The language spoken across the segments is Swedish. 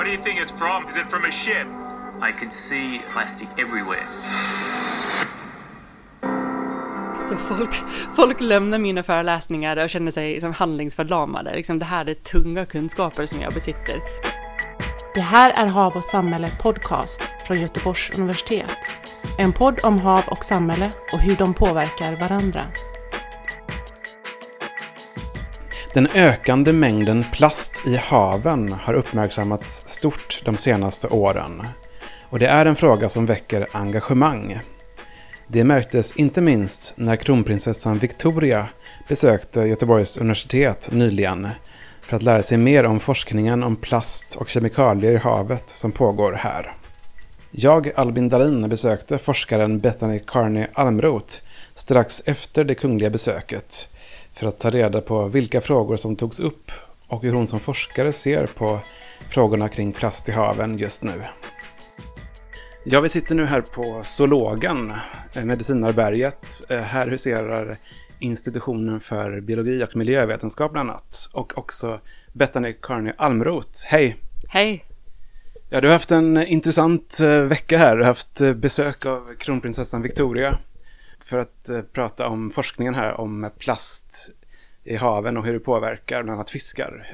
What do you think it's from? Is it from a ship? I could see plastic everywhere. Så folk, folk lämnar mina föreläsningar och känner sig som handlingsförlamade. Liksom, det här är tunga kunskaper som jag besitter. Det här är Hav och samhälle podcast från Göteborgs universitet. En podd om hav och samhälle och hur de påverkar varandra. Den ökande mängden plast i haven har uppmärksammats stort de senaste åren. Och det är en fråga som väcker engagemang. Det märktes inte minst när kronprinsessan Victoria besökte Göteborgs universitet nyligen för att lära sig mer om forskningen om plast och kemikalier i havet som pågår här. Jag, Albin Dahlin, besökte forskaren Bethany Carney Almroth strax efter det kungliga besöket för att ta reda på vilka frågor som togs upp och hur hon som forskare ser på frågorna kring plast i haven just nu. Ja, vi sitter nu här på zoologen, eh, Medicinarberget. Eh, här huserar institutionen för biologi och miljövetenskap bland annat. Och också Bethany Carney Almroth. Hej! Hej! Ja, du har haft en intressant eh, vecka här. Du har haft besök av kronprinsessan Victoria för att prata om forskningen här om plast i haven och hur det påverkar bland annat fiskar.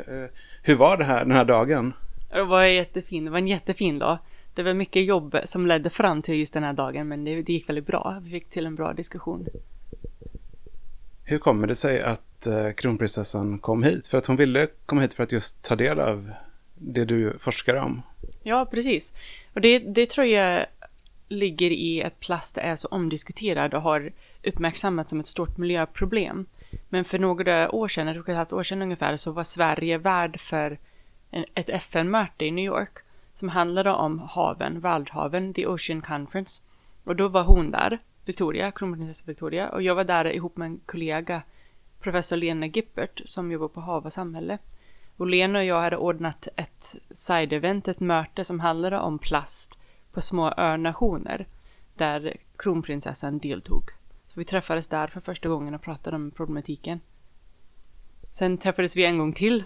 Hur var det här den här dagen? Det var jättefin. Det var en jättefin dag det var mycket jobb som ledde fram till just den här dagen, men det, det gick väldigt bra. Vi fick till en bra diskussion. Hur kommer det sig att eh, kronprinsessan kom hit? För att hon ville komma hit för att just ta del av det du forskar om. Ja, precis. Och det, det tror jag ligger i att plast är så omdiskuterad och har uppmärksammats som ett stort miljöproblem. Men för några år sedan, ett och ett halvt år sedan ungefär, så var Sverige värd för en, ett FN-möte i New York som handlade om haven, världshaven, The Ocean Conference. Och då var hon där, Victoria, kronprinsessa Victoria, och jag var där ihop med en kollega, professor Lena Gippert, som jobbar på Hav och samhälle. Och Lena och jag hade ordnat ett side-event, ett möte som handlade om plast på små önationer, där kronprinsessan deltog. Så vi träffades där för första gången och pratade om problematiken. Sen träffades vi en gång till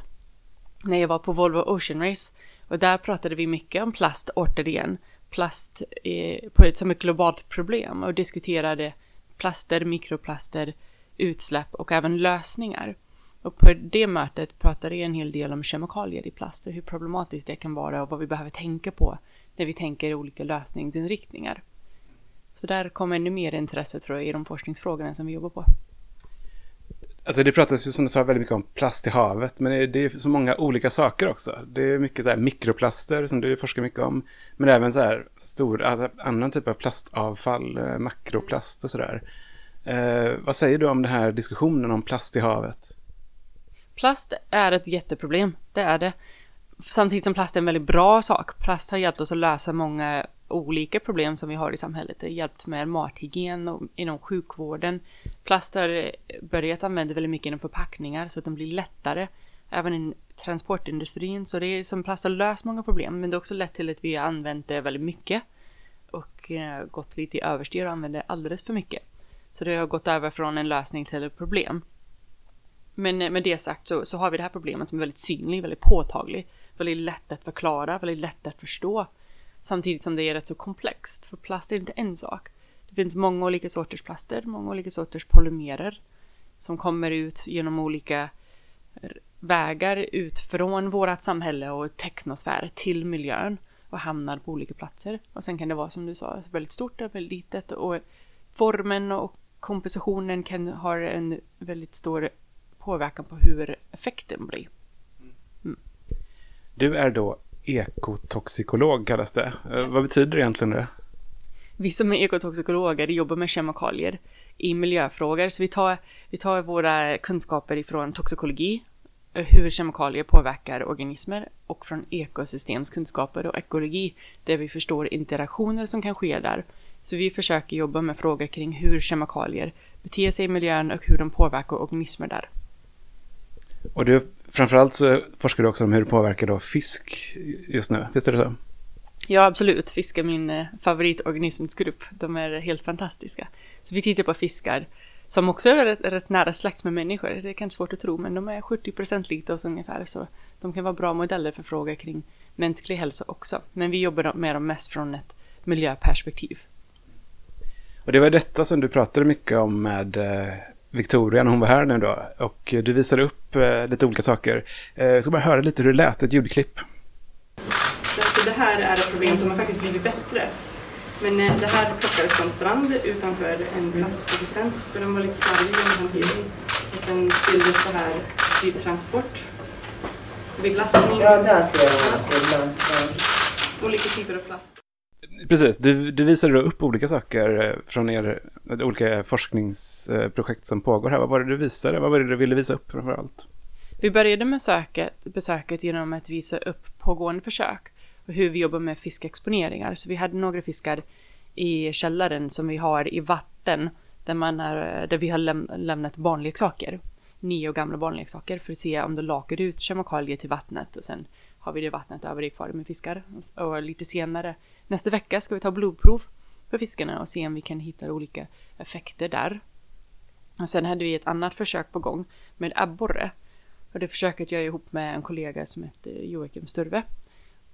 när jag var på Volvo Ocean Race och där pratade vi mycket om plast återigen. Plast eh, är, som ett globalt problem och diskuterade plaster, mikroplaster, utsläpp och även lösningar. Och på det mötet pratade jag en hel del om kemikalier i plast och hur problematiskt det kan vara och vad vi behöver tänka på när vi tänker olika lösningsinriktningar. Så där kommer ännu mer intresse tror jag i de forskningsfrågorna som vi jobbar på. Alltså det pratas ju som du sa väldigt mycket om plast i havet, men det är så många olika saker också. Det är mycket så här mikroplaster som du forskar mycket om, men även så här stor, annan typ av plastavfall, eh, makroplast och sådär. Eh, vad säger du om den här diskussionen om plast i havet? Plast är ett jätteproblem, det är det. Samtidigt som plast är en väldigt bra sak. Plast har hjälpt oss att lösa många olika problem som vi har i samhället. Det har hjälpt med mathygien och inom sjukvården. Plast har eh, börjat använda väldigt mycket inom förpackningar så att de blir lättare. Även i transportindustrin. Så det är som plast har löst många problem. Men det har också lett till att vi har använt det väldigt mycket. Och eh, gått lite i överstyr och använder alldeles för mycket. Så det har gått över från en lösning till ett problem. Men eh, med det sagt så, så har vi det här problemet som är väldigt synligt, väldigt påtagligt. Väldigt lätt att förklara, väldigt lätt att förstå. Samtidigt som det är rätt så komplext, för plast är inte en sak. Det finns många olika sorters plaster, många olika sorters polymerer som kommer ut genom olika eh, vägar ut från vårt samhälle och teknosfär till miljön och hamnar på olika platser. Och sen kan det vara som du sa, väldigt stort och väldigt litet och formen och kompositionen kan ha en väldigt stor påverkan på hur effekten blir. Du är då ekotoxikolog kallas det. Eh, vad betyder egentligen det? Vi som är ekotoxikologer jobbar med kemikalier i miljöfrågor, så vi tar, vi tar våra kunskaper ifrån toxikologi, eh, hur kemikalier påverkar organismer, och från ekosystemskunskaper och ekologi, där vi förstår interaktioner som kan ske där. Så vi försöker jobba med frågor kring hur kemikalier beter sig i miljön och hur de påverkar organismer där. Och du, framförallt så forskar du också om hur det påverkar då fisk just nu, visst är det så? Ja, absolut. Fisk är min eh, favoritorganismsgrupp. De är helt fantastiska. Så vi tittar på fiskar som också är rätt, rätt nära släkt med människor. Det är kanske svårt att tro, men de är 70% lika oss ungefär. Så de kan vara bra modeller för frågor kring mänsklig hälsa också. Men vi jobbar med dem mest från ett miljöperspektiv. Och det var detta som du pratade mycket om med eh, Victoria när hon var här nu då. Och du visade upp eh, lite olika saker. Eh, jag ska bara höra lite hur det lät, ett ljudklipp. Så det här är ett problem som har faktiskt blivit bättre. Men eh, det här plockades på en strand utanför en plastproducent för de var lite slarviga med hantering. Och sen spilldes det här vid transport. Vid glassning. Ja, där ser jag. Olika typer av plast. Precis, du, du visade då upp olika saker eh, från er eh, olika forskningsprojekt eh, som pågår här. Vad var det du visade? Vad var det du ville visa upp framför allt? Vi började med söket, besöket genom att visa upp pågående försök och hur vi jobbar med fiskexponeringar. Så vi hade några fiskar i källaren som vi har i vatten där, man är, där vi har läm lämnat barnleksaker. Nio gamla barnleksaker för att se om det lakar ut kemikalier till vattnet och sen har vi det vattnet över i akvariet med fiskar. Och lite senare nästa vecka ska vi ta blodprov för fiskarna och se om vi kan hitta olika effekter där. Och sen hade vi ett annat försök på gång med abborre. Och det försöket gör jag ihop med en kollega som heter Joakim Sturve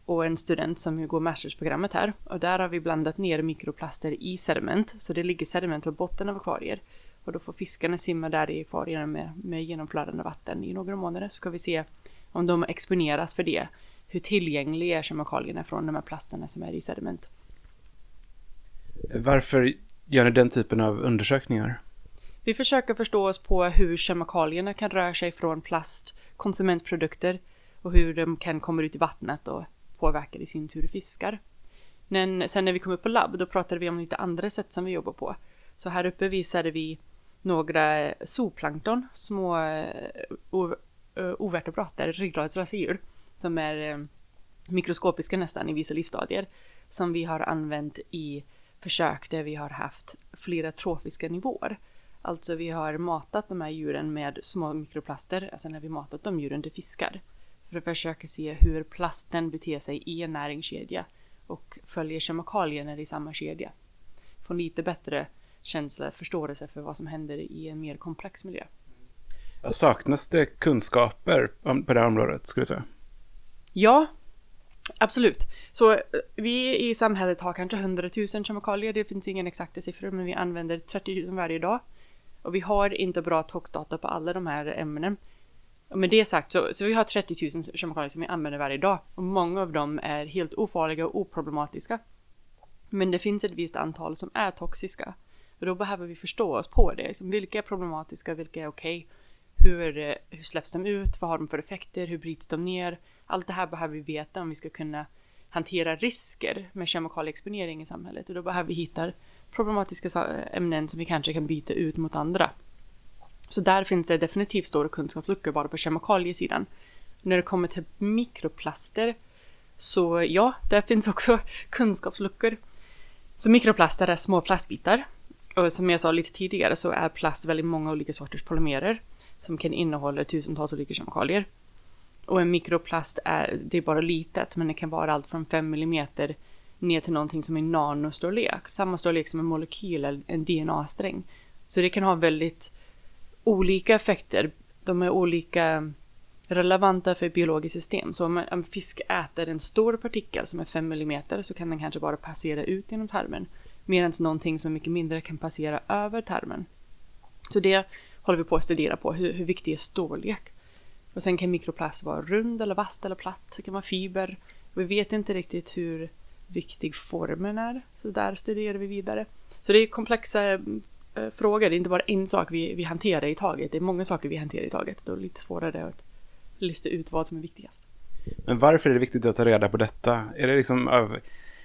och en student som går mastersprogrammet här. Och där har vi blandat ner mikroplaster i sediment, så det ligger sediment på botten av akvarier. Och då får fiskarna simma där i akvarierna med, med genomflödande vatten i några månader. Så ska vi se om de exponeras för det. Hur tillgängliga är kemikalierna från de här plasterna som är i sediment. Varför gör ni den typen av undersökningar? Vi försöker förstå oss på hur kemikalierna kan röra sig från plast, konsumentprodukter och hur de kan komma ut i vattnet och påverkar i sin tur fiskar. Men sen när vi kom upp på labb, då pratade vi om lite andra sätt som vi jobbar på. Så här uppe visade vi några zooplankton, små uh, overtebrater, ryggradsrasdjur, som är eh, mikroskopiska nästan i vissa livsstadier, som vi har använt i försök där vi har haft flera trofiska nivåer. Alltså vi har matat de här djuren med små mikroplaster, alltså när vi matat de djuren till fiskar för att försöka se hur plasten beter sig i en näringskedja och följer kemikalierna i samma kedja. Få en lite bättre känsla, förståelse för vad som händer i en mer komplex miljö. Saknas det kunskaper på det här området, skulle du säga? Ja, absolut. Så eh, vi i samhället har kanske 100 000 kemikalier. Det finns ingen exakta siffror, men vi använder 30 000 varje dag. Och vi har inte bra toxdata på alla de här ämnen. Och med det sagt så, så vi har 30 000 kemikalier som vi använder varje dag och många av dem är helt ofarliga och oproblematiska. Men det finns ett visst antal som är toxiska och då behöver vi förstå oss på det. Liksom, vilka är problematiska, vilka är okej? Okay? Hur, hur släpps de ut? Vad har de för effekter? Hur bryts de ner? Allt det här behöver vi veta om vi ska kunna hantera risker med kemikalieexponering i samhället och då behöver vi hitta problematiska ämnen som vi kanske kan byta ut mot andra. Så där finns det definitivt stora kunskapsluckor bara på kemikaliesidan. När det kommer till mikroplaster så ja, där finns också kunskapsluckor. Så mikroplaster är små plastbitar. Och som jag sa lite tidigare så är plast väldigt många olika sorters polymerer som kan innehålla tusentals olika kemikalier. Och en mikroplast är, det är bara litet, men det kan vara allt från 5 mm ner till någonting som är nanostorlek. Samma storlek som en molekyl eller en DNA-sträng. Så det kan ha väldigt olika effekter. De är olika relevanta för biologiskt system. Så om en fisk äter en stor partikel som är 5 mm så kan den kanske bara passera ut genom tarmen. Medan någonting som är mycket mindre kan passera över tarmen. Så det håller vi på att studera på, hur, hur viktig är storlek? Och sen kan mikroplast vara rund eller vast eller platt, det kan vara fiber. Vi vet inte riktigt hur viktig formen är, så där studerar vi vidare. Så det är komplexa eh, frågor. Det är inte bara en sak vi, vi hanterar i taget. Det är många saker vi hanterar i taget. Då är det lite svårare att lista ut vad som är viktigast. Men varför är det viktigt att ta reda på detta? Är det liksom av,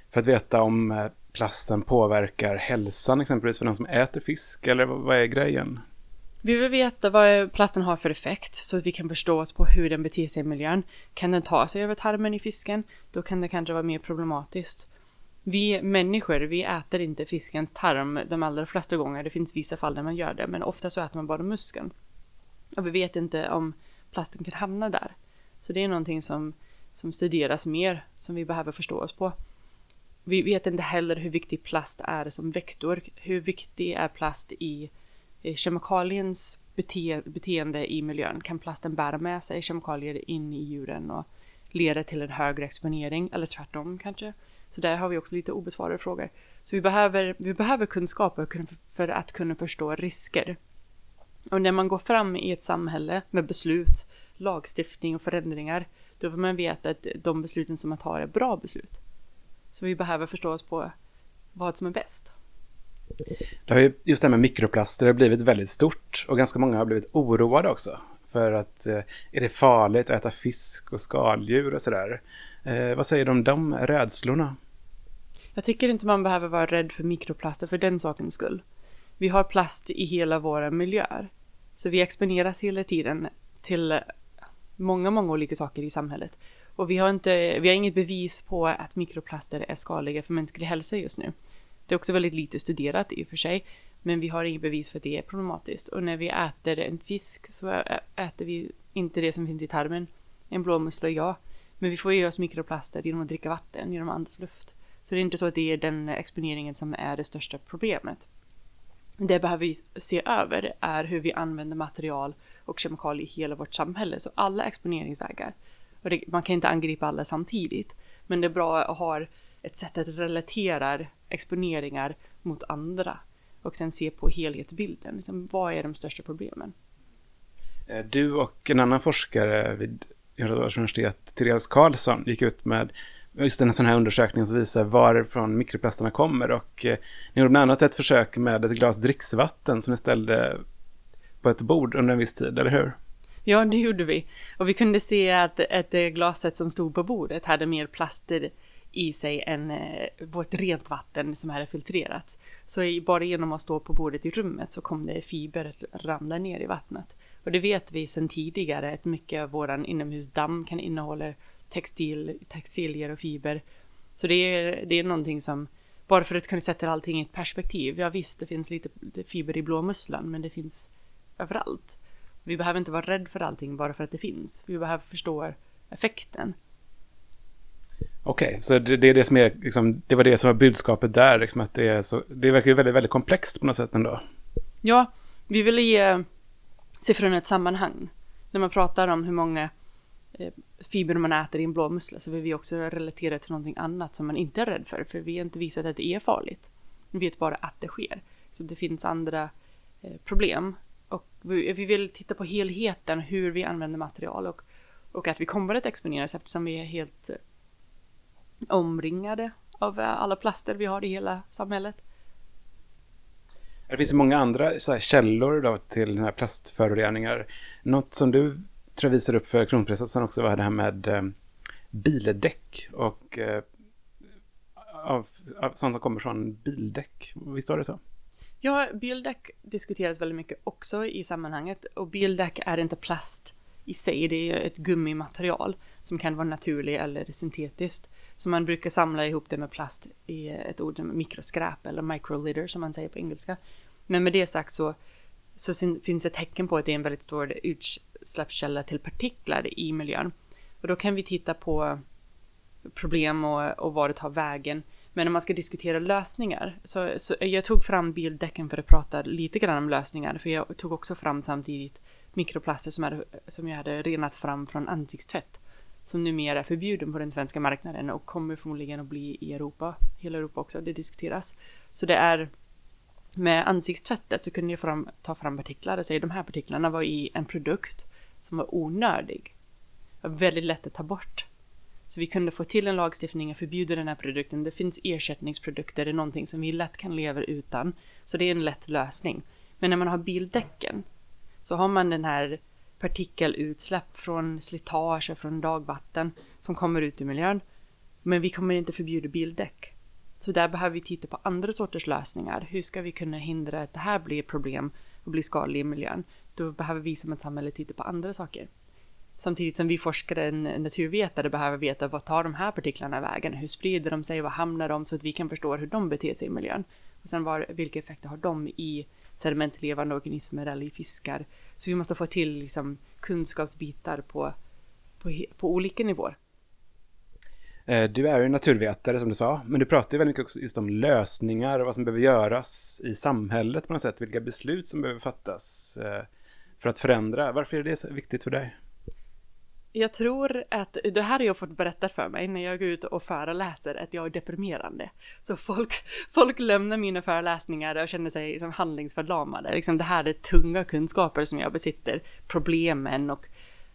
för att veta om eh, plasten påverkar hälsan exempelvis för de som äter fisk? Eller vad är grejen? Vi vill veta vad plasten har för effekt så att vi kan förstå oss på hur den beter sig i miljön. Kan den ta sig över tarmen i fisken? Då kan det kanske vara mer problematiskt. Vi människor, vi äter inte fiskens tarm de allra flesta gånger. Det finns vissa fall där man gör det, men ofta så äter man bara muskeln. Och vi vet inte om plasten kan hamna där. Så det är någonting som, som studeras mer, som vi behöver förstå oss på. Vi vet inte heller hur viktig plast är som vektor. Hur viktig är plast i, i Eh, kemikaliens bete, beteende i miljön? Kan plasten bära med sig kemikalier in i djuren och leda till en högre exponering eller tvärtom kanske. Så där har vi också lite obesvarade frågor. Så vi behöver, vi behöver kunskaper för att kunna förstå risker. Och när man går fram i ett samhälle med beslut, lagstiftning och förändringar, då får man veta att de besluten som man tar är bra beslut. Så vi behöver förstå oss på vad som är bäst. Det har ju, just det här med mikroplaster har blivit väldigt stort och ganska många har blivit oroade också. För att eh, är det farligt att äta fisk och skaldjur och sådär? Eh, vad säger du om de rädslorna? Jag tycker inte man behöver vara rädd för mikroplaster för den sakens skull. Vi har plast i hela våra miljöer. Så vi exponeras hela tiden till många, många olika saker i samhället. Och vi har, inte, vi har inget bevis på att mikroplaster är skadliga för mänsklig hälsa just nu. Det är också väldigt lite studerat i och för sig, men vi har inget bevis för att det är problematiskt. Och när vi äter en fisk så äter vi inte det som finns i tarmen. En blåmussla, ja. Men vi får i oss mikroplaster genom att dricka vatten, genom att andas luft. Så det är inte så att det är den exponeringen som är det största problemet. Det behöver vi se över är hur vi använder material och kemikalier i hela vårt samhälle. Så alla exponeringsvägar. Och det, man kan inte angripa alla samtidigt. Men det är bra att ha ett sätt att relatera exponeringar mot andra. Och sen se på helhetsbilden. Liksom, vad är de största problemen? Eh, du och en annan forskare vid Göteborgs universitet, Therese Karlsson, gick ut med just en sån här undersökning som visar varifrån mikroplasterna kommer. Och eh, ni gjorde bland annat ett försök med ett glas dricksvatten som ni ställde på ett bord under en viss tid, eller hur? Ja, det gjorde vi. Och vi kunde se att ett glaset som stod på bordet hade mer plaster i sig än ett eh, vårt rent vatten som hade filtrerats. Så bara genom att stå på bordet i rummet så kom det fiber ramla ner i vattnet. Och det vet vi sedan tidigare att mycket av våran inomhusdamm kan innehålla textil, textilier och fiber. Så det är, det är någonting som, bara för att kunna sätta allting i ett perspektiv. Ja visst, det finns lite fiber i blåmusslan, men det finns överallt. Vi behöver inte vara rädd för allting bara för att det finns. Vi behöver förstå effekten. Okej, okay, så det, det, är det som är, liksom, det var det som var budskapet där, liksom, att det är så, det verkar ju väldigt, väldigt komplext på något sätt ändå. Ja, vi ville ge siffrorna ett sammanhang. När man pratar om hur många eh, fibrer man äter i en blåmussla så vill vi också relatera till någonting annat som man inte är rädd för, för vi har inte visat att det är farligt. Vi vet bara att det sker. Så det finns andra eh, problem. Och vi, vill titta på helheten, hur vi använder material och, och att vi kommer att exponeras eftersom vi är helt eh, omringade av alla plaster vi har i hela samhället. Det finns många andra källor då, till den här plastföroreningar. Något som du tror jag visar upp för kronprinsessan också var det här med eh, bildäck och eh, av, av sånt som kommer från bildäck. Visst var det så? Ja, bildäck diskuteras väldigt mycket också i sammanhanget och bildäck är inte plast i sig, det är ett gummimaterial som kan vara naturligt eller syntetiskt. Så man brukar samla ihop det med plast i ett ord som mikroskräp eller microlitter som man säger på engelska. Men med det sagt så, så finns det tecken på att det är en väldigt stor utsläppskälla till partiklar i miljön. Och då kan vi titta på problem och, och var det tar vägen. Men om man ska diskutera lösningar, så, så jag tog fram bildäcken för att prata lite grann om lösningar, för jag tog också fram samtidigt mikroplaster som, hade, som jag hade renat fram från ansiktstvätt som numera är förbjuden på den svenska marknaden och kommer förmodligen att bli i Europa, hela Europa också, det diskuteras. Så det är med ansiktstvättet så kunde jag fram, ta fram partiklar och säga de här partiklarna var i en produkt som var onödig. Det var väldigt lätt att ta bort. Så vi kunde få till en lagstiftning och förbjuda den här produkten. Det finns ersättningsprodukter, det är någonting som vi lätt kan leva utan. Så det är en lätt lösning. Men när man har bildäcken så har man den här partikelutsläpp från slitage och från dagvatten som kommer ut i miljön. Men vi kommer inte förbjuda bildäck. Så där behöver vi titta på andra sorters lösningar. Hur ska vi kunna hindra att det här blir problem och blir skadligt i miljön? Då behöver vi som ett samhälle titta på andra saker. Samtidigt som vi forskare, naturvetare, behöver veta vad tar de här partiklarna vägen? Hur sprider de sig? Vad hamnar de? Så att vi kan förstå hur de beter sig i miljön. Och sen var, vilka effekter har de i sedimentlevande organismer eller i fiskar? Så vi måste få till liksom, kunskapsbitar på, på, på olika nivåer. Eh, du är ju naturvetare som du sa, men du pratar ju väldigt mycket just om lösningar och vad som behöver göras i samhället på något sätt, vilka beslut som behöver fattas eh, för att förändra. Varför är det så viktigt för dig? Jag tror att det här har jag fått berättat för mig när jag går ut och föreläser att jag är deprimerande. Så folk, folk lämnar mina föreläsningar och känner sig liksom handlingsförlamade. Liksom det här är tunga kunskaper som jag besitter, problemen och,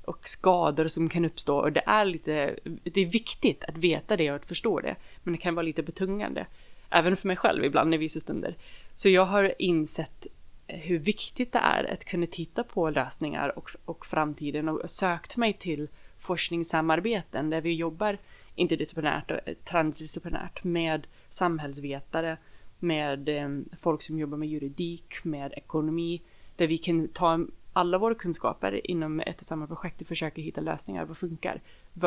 och skador som kan uppstå. Och det är lite, det är viktigt att veta det och att förstå det. Men det kan vara lite betungande. Även för mig själv ibland i vissa stunder. Så jag har insett hur viktigt det är att kunna titta på lösningar och, och framtiden och sökt mig till forskningssamarbeten där vi jobbar interdisciplinärt och eh, transdisciplinärt med samhällsvetare, med eh, folk som jobbar med juridik, med ekonomi, där vi kan ta alla våra kunskaper inom ett och samma projekt och försöka hitta lösningar. Vad funkar?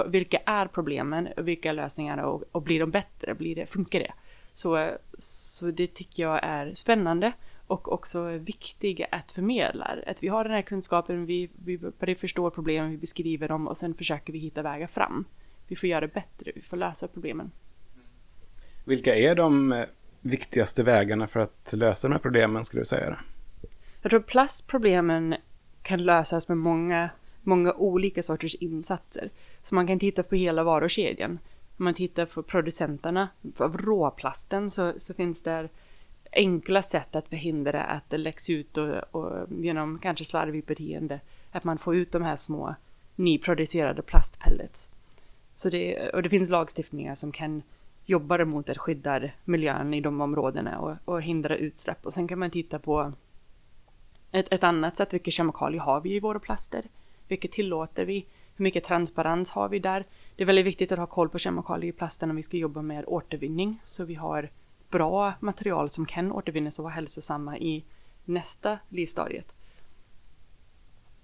Vilka är problemen? och Vilka är lösningarna? Och, och blir de bättre? Blir det, funkar det? Så, eh, så det tycker jag är spännande och också viktig att förmedla. Att vi har den här kunskapen, vi, vi börjar förstå problemen, vi beskriver dem och sen försöker vi hitta vägar fram. Vi får göra det bättre, vi får lösa problemen. Vilka är de eh, viktigaste vägarna för att lösa de här problemen skulle du säga? Jag tror plastproblemen kan lösas med många, många olika sorters insatser. Så man kan titta på hela varukedjan. Om man tittar på producenterna av råplasten så, så finns det enkla sätt att förhindra att det läcks ut och, och genom kanske slarvigt beteende att man får ut de här små nyproducerade plastpellets. Så det, och det finns lagstiftningar som kan jobba mot att skydda miljön i de områdena och, och hindra utsläpp. Och sen kan man titta på ett, ett annat sätt, vilka kemikalier har vi i våra plaster? Vilka tillåter vi? Hur mycket transparens har vi där? Det är väldigt viktigt att ha koll på kemikalier i plasten om vi ska jobba med återvinning, så vi har bra material som kan återvinnas och vara hälsosamma i nästa livsstadiet.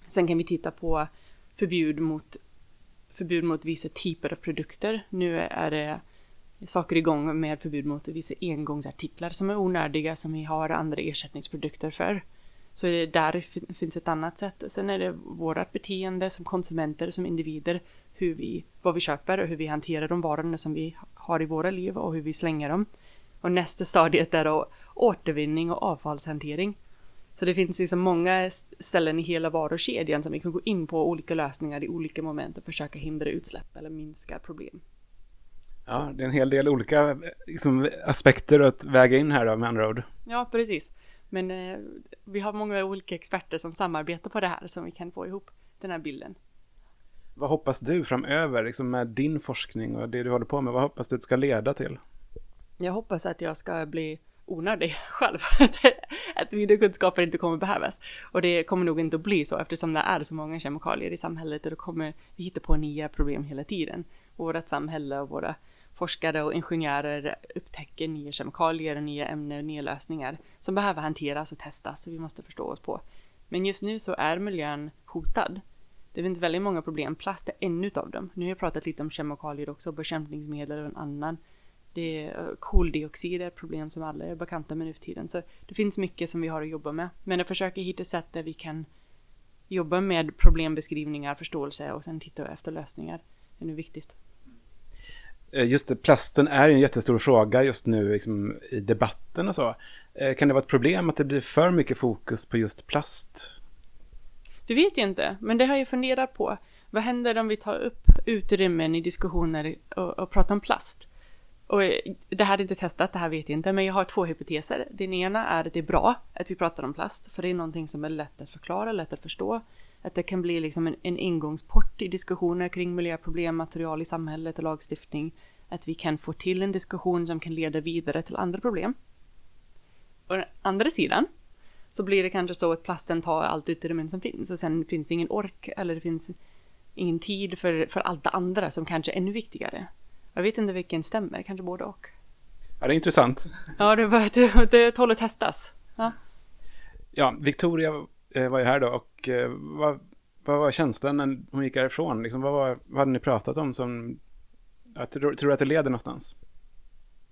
Sen kan vi titta på förbud mot, förbud mot vissa typer av produkter. Nu är det saker igång med förbud mot vissa engångsartiklar som är onödiga som vi har andra ersättningsprodukter för. Så det där finns ett annat sätt. Sen är det vårt beteende som konsumenter, som individer, hur vi, vad vi köper och hur vi hanterar de varorna som vi har i våra liv och hur vi slänger dem. Och nästa stadiet är då återvinning och avfallshantering. Så det finns liksom många ställen i hela varukedjan som vi kan gå in på olika lösningar i olika moment och försöka hindra utsläpp eller minska problem. Ja, det är en hel del olika liksom, aspekter att väga in här då, med andra ord. Ja, precis. Men eh, vi har många olika experter som samarbetar på det här som vi kan få ihop den här bilden. Vad hoppas du framöver liksom med din forskning och det du håller på med? Vad hoppas du att det ska leda till? Jag hoppas att jag ska bli onödig själv. att mina kunskaper inte kommer behövas. Och det kommer nog inte att bli så eftersom det är så många kemikalier i samhället och då kommer vi hitta på nya problem hela tiden. Vårat samhälle och våra forskare och ingenjörer upptäcker nya kemikalier och nya ämnen och nya lösningar som behöver hanteras och testas så vi måste förstå oss på. Men just nu så är miljön hotad. Det finns väldigt många problem. Plast är en av dem. Nu har jag pratat lite om kemikalier också, bekämpningsmedel och en annan. Det är koldioxid är ett problem som alla är bekanta med nu för tiden. Så det finns mycket som vi har att jobba med. Men jag försöker hitta sätt där vi kan jobba med problembeskrivningar, förståelse och sen titta efter lösningar. Det är nu viktigt. Eh, just det, plasten är en jättestor fråga just nu liksom, i debatten och så. Eh, kan det vara ett problem att det blir för mycket fokus på just plast? Det vet jag inte, men det har jag funderat på. Vad händer om vi tar upp utrymmen i diskussioner och, och pratar om plast? Och eh, det här är inte testat, det här vet jag inte, men jag har två hypoteser. Den ena är att det är bra att vi pratar om plast, för det är någonting som är lätt att förklara, lätt att förstå. Att det kan bli liksom en, en ingångsport i diskussioner kring miljöproblem, material i samhället och lagstiftning. Att vi kan få till en diskussion som kan leda vidare till andra problem. Å andra sidan så blir det kanske så att plasten tar allt utrymme som finns och sen finns det ingen ork eller det finns ingen tid för, för allt det andra som kanske är ännu viktigare. Jag vet inte vilken stämmer, kanske både och. Ja, det är intressant. Ja, det, var, det, det att testas. Ja. ja, Victoria eh, var ju här då och eh, vad, vad var känslan när hon gick härifrån? Liksom, vad, var, vad hade ni pratat om som... Jag tror, tror att det leder någonstans?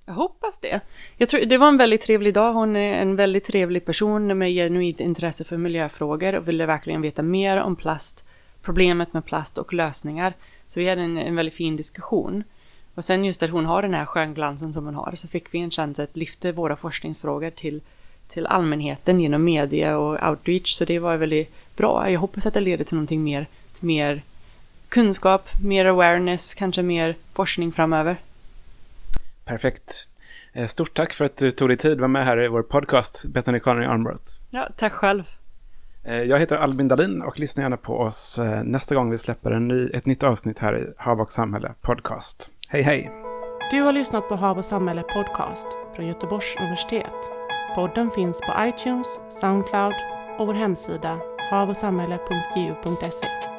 Jag hoppas det. Jag tror, det var en väldigt trevlig dag. Hon är en väldigt trevlig person med genuint intresse för miljöfrågor och ville verkligen veta mer om plast, problemet med plast och lösningar. Så vi hade en, en väldigt fin diskussion. Och sen just att hon har den här skönglansen som hon har så fick vi en chans att lyfta våra forskningsfrågor till, till allmänheten genom media och outreach. Så det var väldigt bra. Jag hoppas att det leder till någonting mer, till mer kunskap, mer awareness, kanske mer forskning framöver. Perfekt. Eh, Stort tack för att du tog dig tid att vara med här i vår podcast, Bethany Connery Armbrot. Ja, tack själv. Eh, Jag heter Albin Dahlin och lyssna gärna på oss eh, nästa gång vi släpper en ny, ett nytt avsnitt här i Hav och samhälle podcast. Hej hej! Du har lyssnat på Hav och samhälle podcast från Göteborgs universitet. Podden finns på iTunes, Soundcloud och vår hemsida havochsamhälle.ju.se.